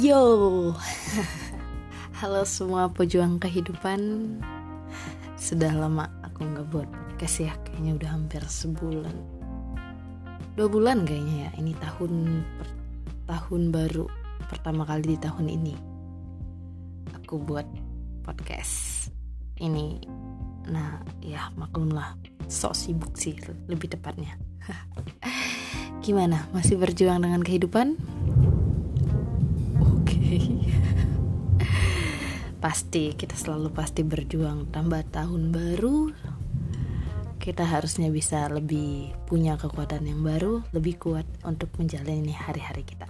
Yo, halo semua pejuang kehidupan. Sudah lama aku nggak buat podcast ya, kayaknya udah hampir sebulan, dua bulan kayaknya ya. Ini tahun per, tahun baru pertama kali di tahun ini. Aku buat podcast ini. Nah, ya maklumlah, sok sibuk sih lebih tepatnya. Gimana? Masih berjuang dengan kehidupan? Pasti kita selalu pasti berjuang tambah tahun baru. Kita harusnya bisa lebih punya kekuatan yang baru, lebih kuat untuk menjalani hari-hari kita.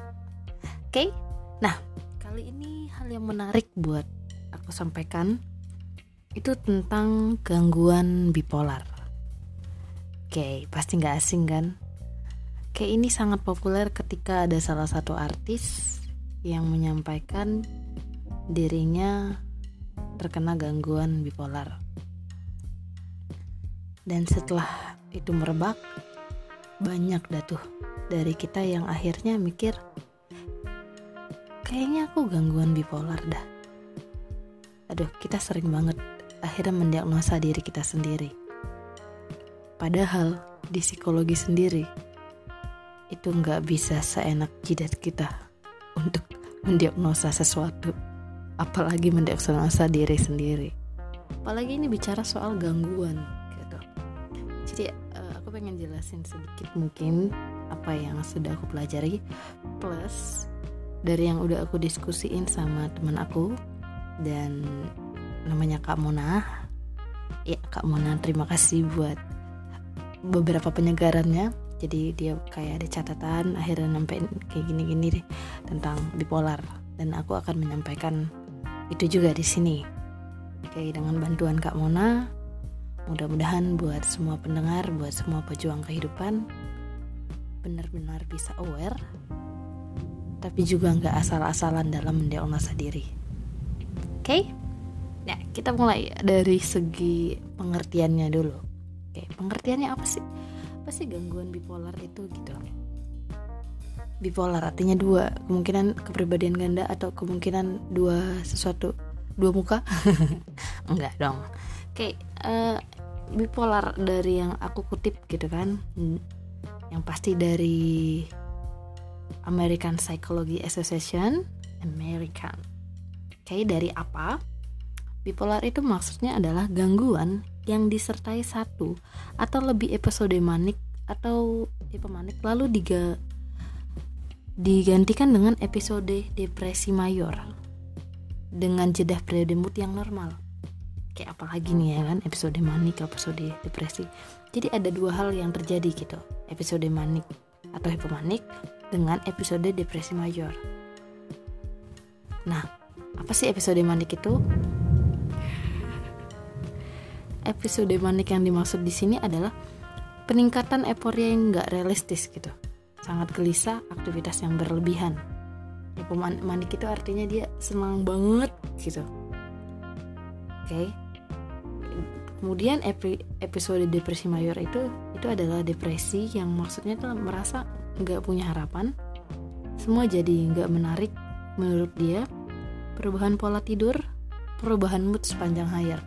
Oke? Nah, kali ini hal yang menarik buat aku sampaikan itu tentang gangguan bipolar. Oke, pasti nggak asing kan? Kayak ini sangat populer ketika ada salah satu artis yang menyampaikan dirinya terkena gangguan bipolar. Dan setelah itu merebak, banyak dah tuh dari kita yang akhirnya mikir, kayaknya aku gangguan bipolar dah. Aduh, kita sering banget akhirnya mendiagnosa diri kita sendiri. Padahal di psikologi sendiri itu nggak bisa seenak jidat kita mendiagnosa sesuatu, apalagi mendiagnosa diri sendiri. Apalagi ini bicara soal gangguan gitu. Jadi uh, aku pengen jelasin sedikit mungkin apa yang sudah aku pelajari plus dari yang udah aku diskusiin sama teman aku dan namanya Kak Mona. Ya Kak Mona terima kasih buat beberapa penyegarannya jadi dia kayak ada catatan akhirnya nyampein kayak gini-gini deh tentang bipolar. Dan aku akan menyampaikan itu juga di sini. Kayak dengan bantuan Kak Mona mudah-mudahan buat semua pendengar buat semua pejuang kehidupan benar-benar bisa aware tapi juga nggak asal-asalan dalam mendiagnosa diri. Oke? Okay? nah kita mulai dari segi pengertiannya dulu. Oke okay, pengertiannya apa sih? Apa sih gangguan bipolar itu gitu bipolar artinya dua kemungkinan kepribadian ganda atau kemungkinan dua sesuatu dua muka? Enggak dong. Oke uh, bipolar dari yang aku kutip gitu kan yang pasti dari American Psychology Association American. Oke dari apa? Bipolar itu maksudnya adalah gangguan yang disertai satu atau lebih episode manik atau tipe manik lalu diga, digantikan dengan episode depresi mayor dengan jeda periode mood yang normal. Kayak apalagi nih ya kan episode manik episode depresi. Jadi ada dua hal yang terjadi gitu episode manik atau hipomanik dengan episode depresi mayor. Nah apa sih episode manik itu? Episode manik yang dimaksud di sini adalah peningkatan euforia yang nggak realistis gitu sangat gelisah aktivitas yang berlebihan. Ya, manik itu artinya dia senang banget gitu. Oke. Okay. kemudian episode depresi mayor itu itu adalah depresi yang maksudnya tuh merasa nggak punya harapan. Semua jadi nggak menarik menurut dia. Perubahan pola tidur perubahan mood sepanjang hari.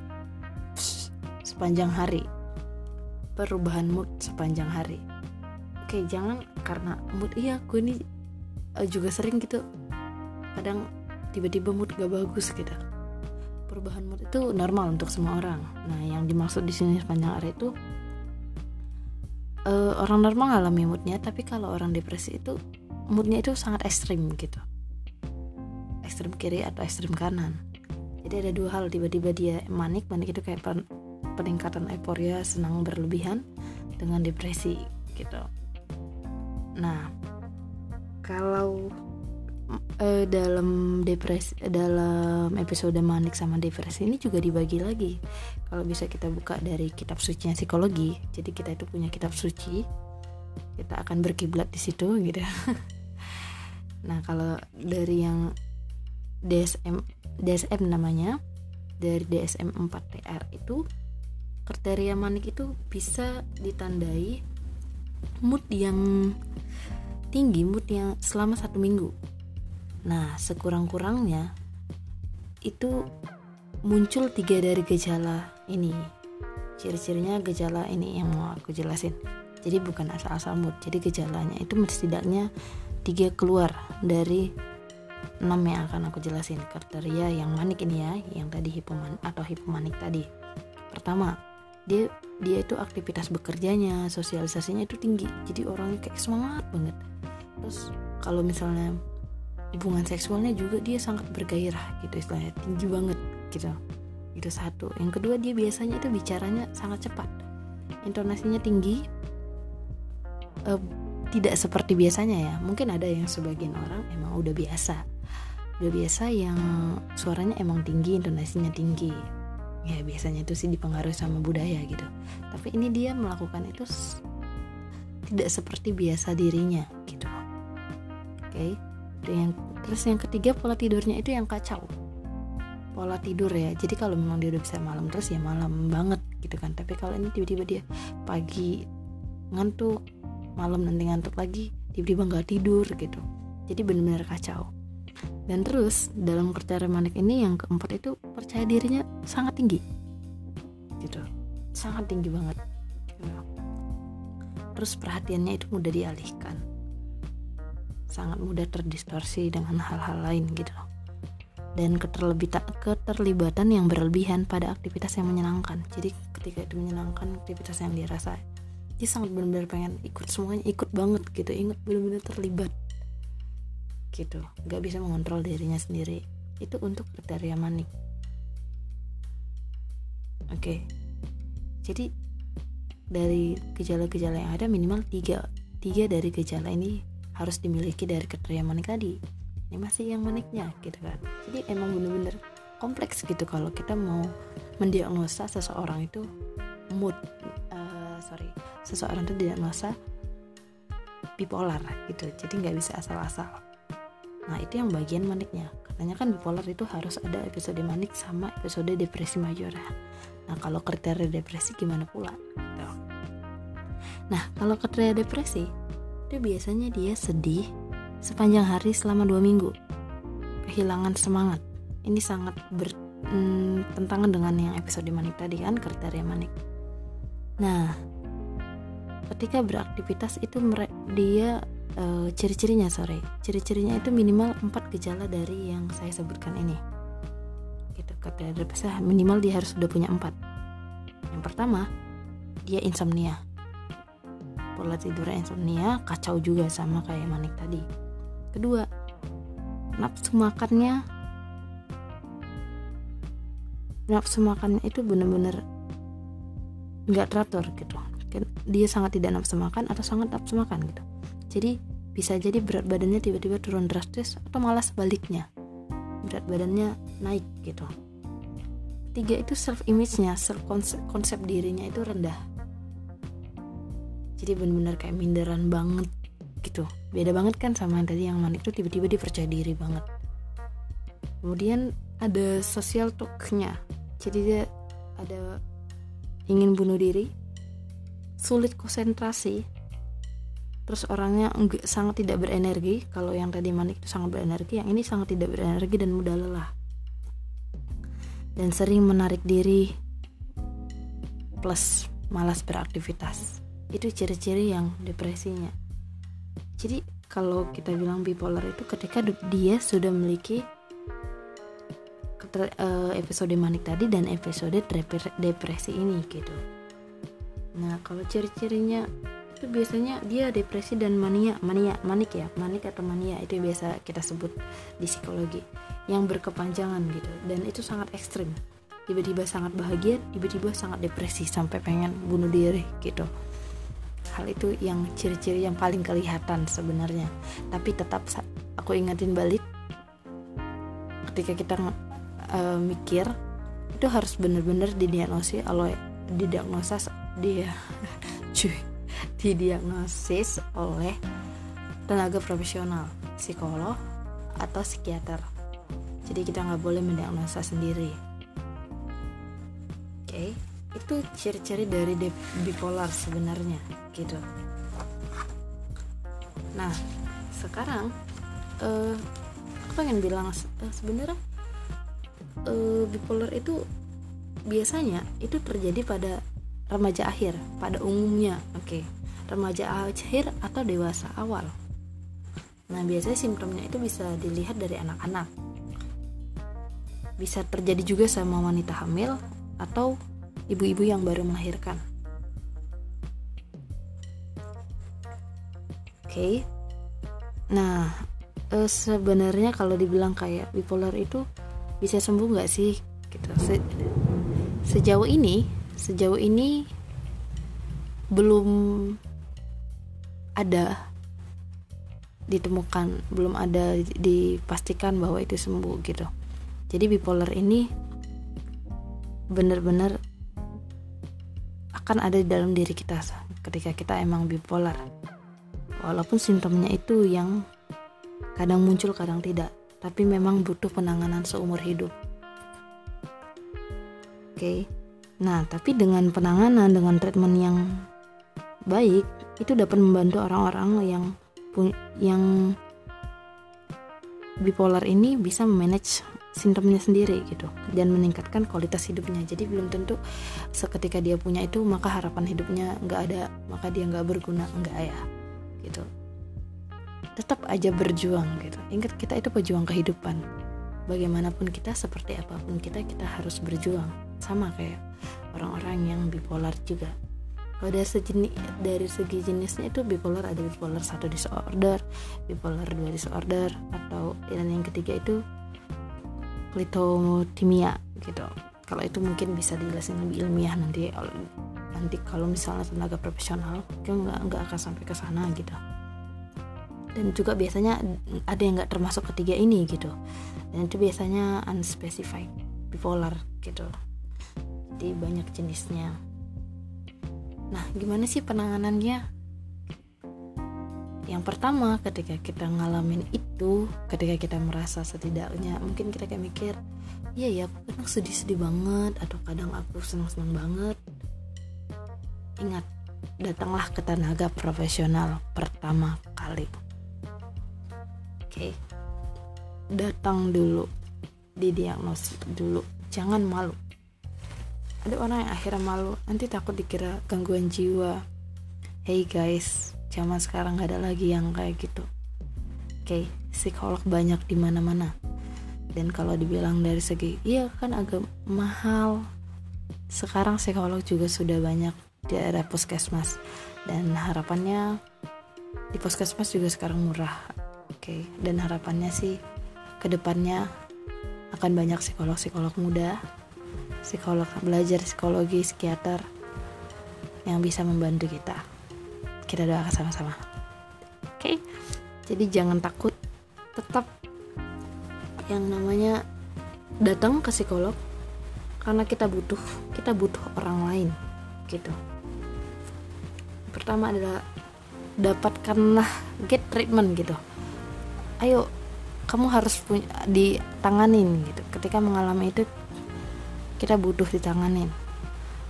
Sepanjang hari. Perubahan mood sepanjang hari oke jangan karena mood iya aku ini uh, juga sering gitu. Kadang tiba-tiba mood gak bagus gitu. Perubahan mood itu normal untuk semua orang. Nah yang dimaksud di sini sepanjang hari itu uh, orang normal ngalami moodnya tapi kalau orang depresi itu moodnya itu sangat ekstrim gitu. Ekstrim kiri atau ekstrim kanan. Jadi ada dua hal tiba-tiba dia manik manik itu kayak peningkatan euforia senang berlebihan dengan depresi gitu. Nah, kalau uh, dalam depresi dalam episode manik sama depresi ini juga dibagi lagi. Kalau bisa kita buka dari kitab suci psikologi. Jadi kita itu punya kitab suci. Kita akan berkiblat di situ gitu. nah, kalau dari yang DSM DSM namanya dari DSM 4TR itu kriteria manik itu bisa ditandai mood yang tinggi mood yang selama satu minggu. Nah sekurang-kurangnya itu muncul tiga dari gejala ini. Ciri-cirinya gejala ini yang mau aku jelasin. Jadi bukan asal-asal mood jadi gejalanya itu setidaknya tiga keluar dari enam yang akan aku jelasin. Kriteria yang manik ini ya yang tadi hipoman atau hipomanik tadi. Pertama dia dia itu aktivitas bekerjanya sosialisasinya itu tinggi. Jadi orangnya kayak semangat banget. Terus kalau misalnya hubungan seksualnya juga dia sangat bergairah gitu istilahnya tinggi banget gitu. Itu satu. Yang kedua dia biasanya itu bicaranya sangat cepat. Intonasinya tinggi. Uh, tidak seperti biasanya ya. Mungkin ada yang sebagian orang emang udah biasa. Udah biasa yang suaranya emang tinggi intonasinya tinggi ya biasanya itu sih dipengaruhi sama budaya gitu. Tapi ini dia melakukan itu tidak seperti biasa dirinya gitu. Oke okay? yang terus yang ketiga pola tidurnya itu yang kacau. Pola tidur ya jadi kalau memang dia udah bisa malam terus ya malam banget gitu kan. Tapi kalau ini tiba-tiba dia pagi ngantuk malam nanti ngantuk lagi tiba-tiba nggak tidur gitu. Jadi benar-benar kacau dan terus dalam kriteria manik ini yang keempat itu percaya dirinya sangat tinggi. Gitu. Sangat tinggi banget. Gitu. terus perhatiannya itu mudah dialihkan. Sangat mudah terdistorsi dengan hal-hal lain gitu dan keterlibatan yang berlebihan pada aktivitas yang menyenangkan. Jadi ketika itu menyenangkan aktivitas yang dia rasa dia sangat benar-benar pengen ikut semuanya ikut banget gitu. Inget benar-benar terlibat gitu. Nggak bisa mengontrol dirinya sendiri. Itu untuk kriteria manik. Oke. Jadi dari gejala-gejala yang ada minimal tiga tiga dari gejala ini harus dimiliki dari kriteria manik tadi. Ini masih yang maniknya gitu kan. Jadi emang bener-bener kompleks gitu kalau kita mau mendiagnosa seseorang itu mood uh, sorry seseorang itu diagnosa bipolar gitu. Jadi nggak bisa asal-asal nah itu yang bagian maniknya. Katanya kan bipolar itu harus ada episode manik sama episode depresi major nah kalau kriteria depresi gimana pula? Nah kalau kriteria depresi itu biasanya dia sedih sepanjang hari selama dua minggu. Kehilangan semangat. Ini sangat bertentangan hmm, dengan yang episode manik tadi kan kriteria manik. Nah ketika beraktivitas itu dia uh, ciri-cirinya sorry. Ciri-cirinya itu minimal empat gejala dari yang saya sebutkan ini. Gitu kata saya minimal dia harus sudah punya empat. Yang pertama dia insomnia. Pola tidurnya insomnia kacau juga sama kayak manik tadi. Kedua nafsu makannya nafsu makannya itu bener-bener nggak teratur gitu. Dia sangat tidak nafsu makan atau sangat nafsu makan gitu jadi bisa jadi berat badannya tiba-tiba turun drastis atau malah sebaliknya. Berat badannya naik gitu. Tiga itu self image-nya self konsep, konsep dirinya itu rendah. Jadi benar-benar kayak minderan banget gitu. Beda banget kan sama yang tadi yang manik itu tiba-tiba dia percaya diri banget. Kemudian ada sosial talknya. Jadi dia ada ingin bunuh diri sulit konsentrasi terus orangnya enggak, sangat tidak berenergi. Kalau yang tadi manik itu sangat berenergi yang ini sangat tidak berenergi dan mudah lelah. Dan sering menarik diri plus malas beraktivitas. Itu ciri-ciri yang depresinya. Jadi kalau kita bilang bipolar itu ketika dia sudah memiliki eh, episode manik tadi dan episode depresi ini gitu. Nah, kalau ciri-cirinya itu biasanya dia depresi dan mania, mania, manik ya, manik atau mania itu biasa kita sebut di psikologi yang berkepanjangan gitu dan itu sangat ekstrim. Tiba-tiba sangat bahagia, tiba-tiba sangat depresi sampai pengen bunuh diri gitu. Hal itu yang ciri-ciri yang paling kelihatan sebenarnya. Tapi tetap aku ingatin balik ketika kita uh, mikir itu harus benar-benar didiagnosis oleh didiagnosa dia cuy didiagnosis oleh tenaga profesional psikolog atau psikiater jadi kita nggak boleh mendiagnosa sendiri oke okay? itu ciri-ciri dari bipolar sebenarnya gitu nah sekarang uh, aku pengen bilang uh, sebenarnya uh, bipolar itu biasanya itu terjadi pada remaja akhir pada umumnya oke okay. Remaja akhir atau dewasa awal. Nah biasanya simptomnya itu bisa dilihat dari anak-anak. Bisa terjadi juga sama wanita hamil atau ibu-ibu yang baru melahirkan. Oke. Okay. nah e, sebenarnya kalau dibilang kayak bipolar itu bisa sembuh nggak sih gitu? Se sejauh ini sejauh ini belum ada ditemukan belum ada dipastikan bahwa itu sembuh gitu. Jadi bipolar ini benar-benar akan ada di dalam diri kita ketika kita emang bipolar. Walaupun simptomnya itu yang kadang muncul kadang tidak tapi memang butuh penanganan seumur hidup. Oke. Okay. nah tapi dengan penanganan dengan treatment yang baik itu dapat membantu orang-orang yang yang bipolar ini bisa memanage simptomnya sendiri gitu dan meningkatkan kualitas hidupnya. Jadi belum tentu seketika dia punya itu maka harapan hidupnya nggak ada maka dia nggak berguna nggak ya gitu. Tetap aja berjuang gitu. Ingat kita itu pejuang kehidupan. Bagaimanapun kita seperti apa pun kita kita harus berjuang. Sama kayak orang-orang yang bipolar juga dari segi, dari segi jenisnya itu bipolar ada bipolar satu disorder bipolar dua disorder atau dan yang ketiga itu klitotimia gitu. Kalau itu mungkin bisa dijelasin lebih ilmiah nanti nanti kalau misalnya tenaga profesional kan nggak nggak akan sampai ke sana gitu. Dan juga biasanya ada yang nggak termasuk ketiga ini gitu. Dan itu biasanya unspecified bipolar gitu. Jadi banyak jenisnya Nah, gimana sih penanganannya? Yang pertama, ketika kita ngalamin itu, ketika kita merasa setidaknya, mungkin kita kayak mikir, iya ya, aku kadang sedih-sedih banget, atau kadang aku senang-senang banget. Ingat, datanglah ke tenaga profesional pertama kali. Oke, okay. datang dulu, didiagnosis dulu, jangan malu ada orang yang akhirnya malu. Nanti takut dikira gangguan jiwa. Hey guys zaman sekarang gak ada lagi yang kayak gitu. Oke okay, psikolog banyak di mana mana dan kalau dibilang dari segi iya kan agak mahal. Sekarang psikolog juga sudah banyak di area puskesmas. Dan harapannya di puskesmas juga sekarang murah. Oke okay. dan harapannya sih ke depannya akan banyak psikolog-psikolog muda psikolog belajar psikologi psikiater yang bisa membantu kita. Kita doakan sama-sama. Oke? Okay? jadi jangan takut. Tetap yang namanya datang ke psikolog karena kita butuh kita butuh orang lain gitu. Pertama adalah dapatkanlah get treatment gitu. Ayo kamu harus punya ditanganin gitu. Ketika mengalami itu kita butuh ditanganin.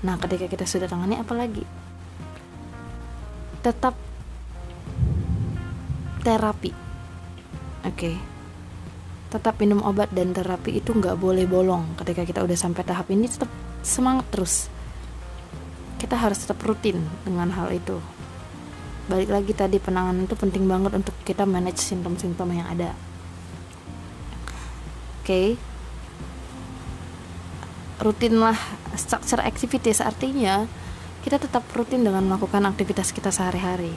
Nah ketika kita sudah tangani apalagi? Tetap terapi. Oke. Okay. tetap minum obat dan terapi itu nggak boleh bolong. Ketika kita udah sampai tahap ini tetap semangat terus. Kita harus tetap rutin dengan hal itu. Balik lagi tadi penanganan itu penting banget untuk kita manage simptom-simptom yang ada. Oke. okay rutinlah structure activities. Artinya kita tetap rutin dengan melakukan aktivitas kita sehari-hari.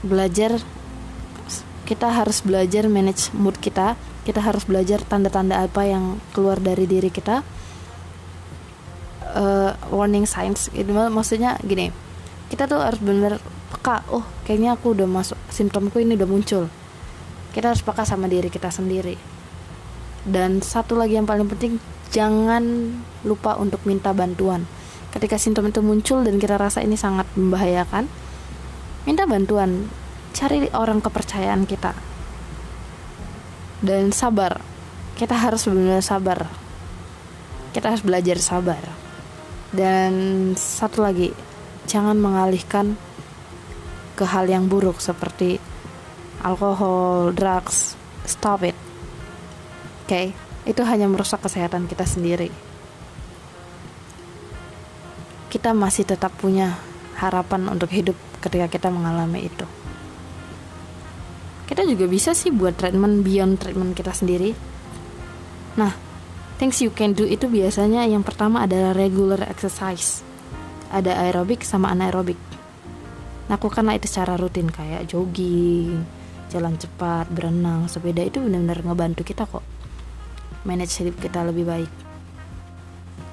Belajar kita harus belajar manage mood kita. Kita harus belajar tanda-tanda apa yang keluar dari diri kita. Uh, warning signs. Itu maksudnya gini kita tuh harus bener peka oh kayaknya aku udah masuk simptomku ini udah muncul. Kita harus peka sama diri kita sendiri dan satu lagi yang paling penting jangan lupa untuk minta bantuan. Ketika simptom itu muncul dan kita rasa ini sangat membahayakan minta bantuan. Cari orang kepercayaan kita. Dan sabar. Kita harus benar-benar sabar. Kita harus belajar sabar. Dan satu lagi jangan mengalihkan ke hal yang buruk seperti alkohol, drugs, stop it. Oke, okay? itu hanya merusak kesehatan kita sendiri. Kita masih tetap punya harapan untuk hidup ketika kita mengalami itu. Kita juga bisa sih buat treatment beyond treatment kita sendiri. Nah, things you can do itu biasanya yang pertama adalah regular exercise. Ada aerobik sama anaerobik. Lakukanlah itu secara rutin kayak jogging, jalan cepat, berenang, sepeda itu benar-benar ngebantu kita kok. Manage hidup kita lebih baik.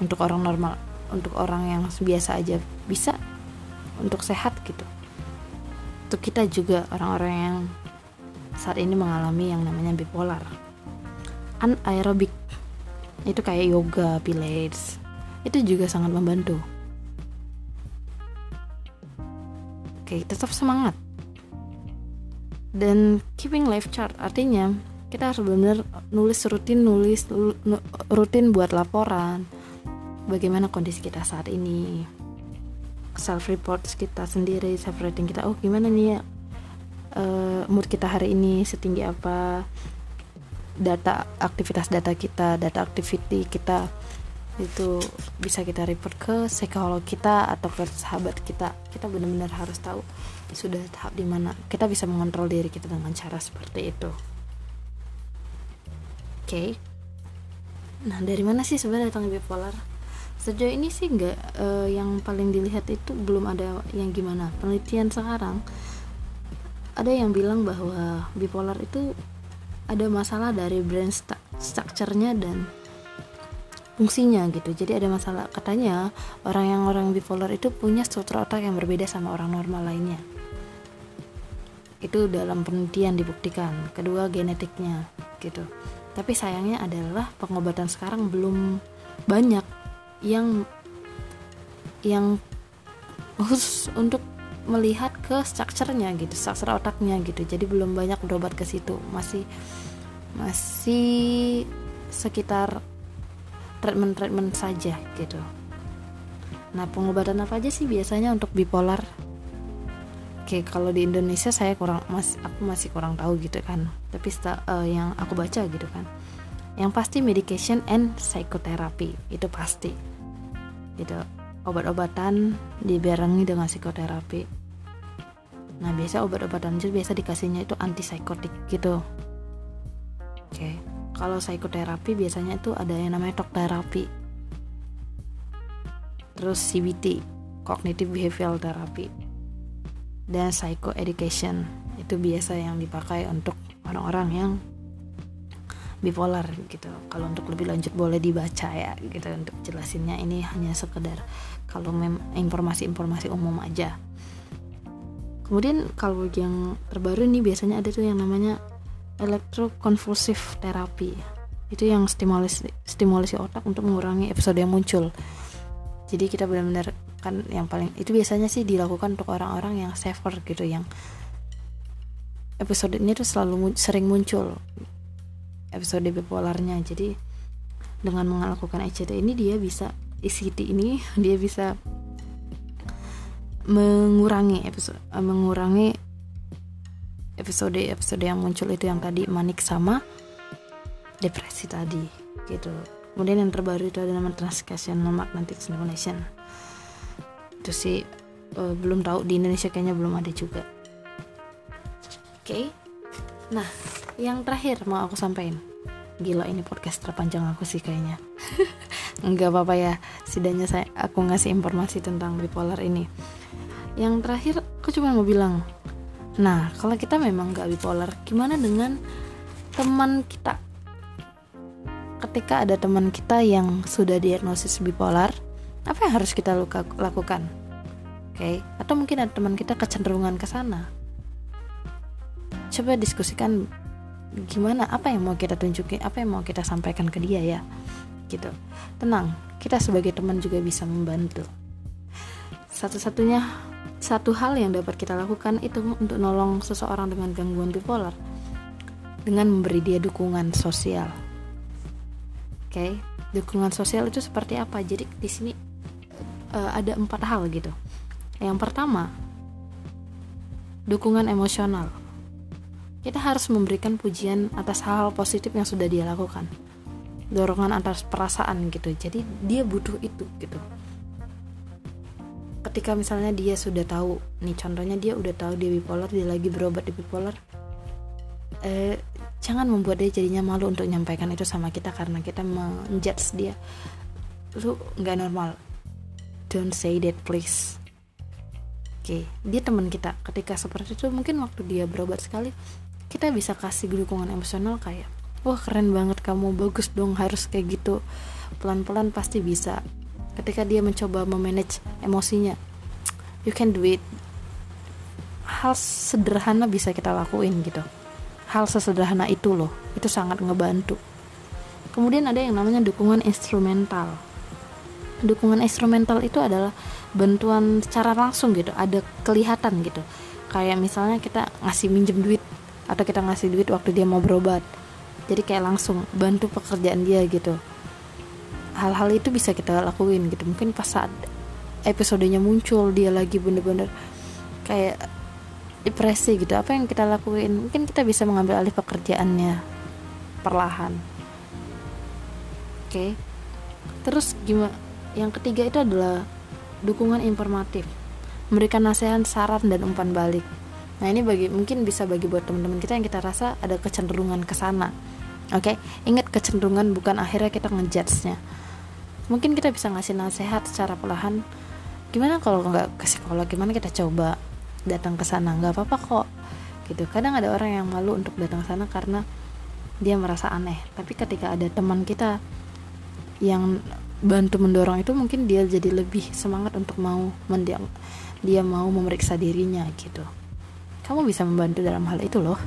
Untuk orang normal, untuk orang yang biasa aja bisa untuk sehat gitu. Untuk kita juga orang-orang yang saat ini mengalami yang namanya bipolar. Anaerobik itu kayak yoga, pilates. Itu juga sangat membantu Oke, tetap semangat. Dan keeping life chart artinya kita harus benar nulis rutin nulis rutin buat laporan. Bagaimana kondisi kita saat ini? Self report kita sendiri self rating kita. Oh gimana nih ya uh, mood kita hari ini? Setinggi apa? Data aktivitas data kita data activity kita itu bisa kita report ke psikolog kita atau ke sahabat kita. Kita benar-benar harus tahu sudah tahap di mana kita bisa mengontrol diri kita dengan cara seperti itu okay. nah dari mana sih sebenarnya datang bipolar? Sejauh ini sih nggak uh, yang paling dilihat itu belum ada yang gimana. Penelitian sekarang ada yang bilang bahwa bipolar itu ada masalah dari brain structure-nya dan fungsinya gitu. Jadi ada masalah katanya orang yang orang bipolar itu punya struktur otak yang berbeda sama orang normal lainnya. Itu dalam penelitian dibuktikan kedua genetiknya gitu tapi sayangnya adalah pengobatan sekarang belum banyak yang yang khusus untuk melihat ke strukturnya gitu struktur otaknya gitu jadi belum banyak berobat ke situ masih masih sekitar treatment-treatment saja gitu. Nah, pengobatan apa aja sih biasanya untuk bipolar? Oke, kalau di Indonesia saya kurang mas aku masih kurang tahu gitu kan. Tapi uh, yang aku baca gitu kan. Yang pasti medication and psychotherapy itu pasti. Gitu. Obat-obatan dibarengi dengan psikoterapi. Nah, biasa obat-obatan itu biasa dikasihnya itu antipsikotik gitu. Oke. Kalau psikoterapi biasanya itu ada yang namanya talk terapi terus CBT cognitive behavioral therapy dan psycho education. Itu biasa yang dipakai untuk orang-orang yang bipolar gitu. Kalau untuk lebih lanjut boleh dibaca ya gitu. Untuk jelasinnya ini hanya sekedar kalau informasi-informasi umum aja. Kemudian kalau yang terbaru nih biasanya ada tuh yang namanya elektrokonvulsif terapi itu yang stimulasi stimulasi otak untuk mengurangi episode yang muncul. Jadi kita benar-benar kan yang paling itu biasanya sih dilakukan untuk orang-orang yang safer gitu yang episode ini tuh selalu sering muncul episode bipolarnya. Jadi dengan melakukan ECT ini dia bisa ECT ini dia bisa mengurangi episode mengurangi episode-episode yang muncul itu yang tadi manik sama depresi tadi gitu. Kemudian yang terbaru itu ada nama transcational magnetic stimulation itu sih uh, belum tahu. Di Indonesia kayaknya belum ada juga. Oke. Okay. nah yang terakhir mau aku sampaikan. Gila ini podcast terpanjang aku sih kayaknya. Nggak apa-apa ya setidaknya saya aku ngasih informasi tentang bipolar ini. Yang terakhir aku cuma mau bilang Nah, kalau kita memang gak bipolar, gimana dengan teman kita? Ketika ada teman kita yang sudah diagnosis bipolar, apa yang harus kita lakukan? Oke, okay? atau mungkin ada teman kita kecenderungan ke sana. Coba diskusikan gimana apa yang mau kita tunjukin, apa yang mau kita sampaikan ke dia ya. Gitu. Tenang, kita sebagai teman juga bisa membantu. Satu-satunya satu hal yang dapat kita lakukan itu untuk nolong seseorang dengan gangguan bipolar dengan memberi dia dukungan sosial. Oke, okay? dukungan sosial itu seperti apa? Jadi di sini uh, ada empat hal gitu. Yang pertama, dukungan emosional. kita harus memberikan pujian atas hal-hal positif yang sudah dia lakukan. Dorongan atas perasaan gitu. Jadi dia butuh itu gitu. Ketika misalnya dia sudah tahu nih contohnya dia udah tahu dia bipolar dia lagi berobat di bipolar eh, jangan membuat dia jadinya malu untuk menyampaikan itu sama kita karena kita menjudge dia. Lu nggak normal don't say that please. Oke okay. dia teman kita. Ketika seperti itu mungkin waktu dia berobat sekali kita bisa kasih dukungan emosional kayak wah keren banget kamu bagus dong harus kayak gitu. Pelan-pelan pasti bisa. Ketika dia mencoba memanage emosinya you can do it. Hal sederhana bisa kita lakuin gitu. Hal sesederhana itu loh itu sangat ngebantu. Kemudian ada yang namanya dukungan instrumental dukungan instrumental itu adalah bantuan secara langsung gitu ada kelihatan gitu. Kayak misalnya kita ngasih minjem duit atau kita ngasih duit waktu dia mau berobat. Jadi kayak langsung bantu pekerjaan dia gitu. Hal-hal itu bisa kita lakuin gitu. Mungkin pas saat episodenya muncul dia lagi bener-bener kayak depresi gitu. Apa yang kita lakuin? Mungkin kita bisa mengambil alih pekerjaannya perlahan. Oke. Okay. terus gimana yang ketiga itu adalah dukungan informatif memberikan nasihat saran dan umpan balik nah ini bagi mungkin bisa bagi buat teman-teman kita yang kita rasa ada kecenderungan ke sana Oke, okay? ingat kecenderungan bukan akhirnya kita ngejudge-nya. Mungkin kita bisa ngasih nasihat secara perlahan. Gimana kalau nggak ke psikolog? Gimana kita coba datang ke sana? Nggak apa-apa kok. Gitu. Kadang ada orang yang malu untuk datang ke sana karena dia merasa aneh. Tapi ketika ada teman kita yang bantu mendorong itu mungkin dia jadi lebih semangat untuk mau mendiang dia mau memeriksa dirinya gitu. Kamu bisa membantu dalam hal itu loh.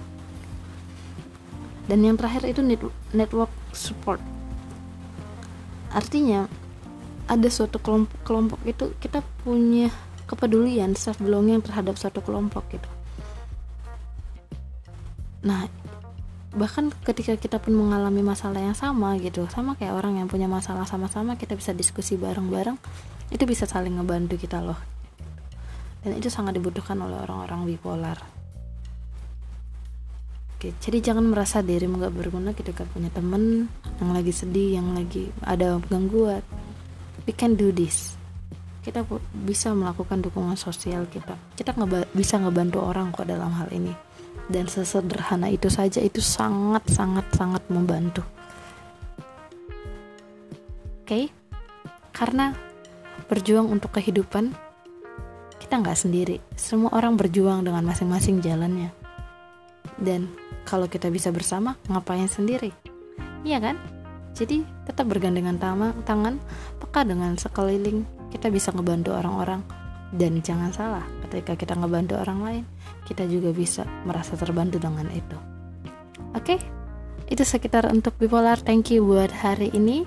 Dan yang terakhir itu network support. Artinya ada suatu kelompok kelompok itu kita punya kepedulian self belonging terhadap suatu kelompok gitu. Nah bahkan ketika kita pun mengalami masalah yang sama gitu sama kayak orang yang punya masalah sama-sama kita bisa diskusi bareng-bareng itu bisa saling ngebantu kita loh dan itu sangat dibutuhkan oleh orang-orang bipolar Oke, jadi jangan merasa dirimu gak berguna ketika punya temen yang lagi sedih, yang lagi ada gangguan. We can do this. Kita bisa melakukan dukungan sosial kita. Kita ngeba bisa ngebantu orang kok dalam hal ini. Dan sesederhana itu saja itu sangat sangat sangat membantu. Oke, okay? karena berjuang untuk kehidupan kita nggak sendiri. Semua orang berjuang dengan masing-masing jalannya. Dan kalau kita bisa bersama, ngapain sendiri? Iya kan? Jadi tetap bergandengan tangan, peka dengan sekeliling, kita bisa ngebantu orang-orang. Dan jangan salah, ketika kita ngebantu orang lain, kita juga bisa merasa terbantu dengan itu. Oke, itu sekitar untuk bipolar. Thank you buat hari ini.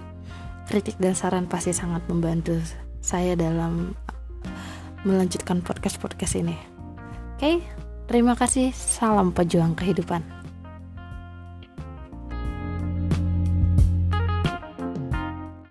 Kritik dan saran pasti sangat membantu saya dalam melanjutkan podcast-podcast ini. Oke, terima kasih. Salam pejuang kehidupan.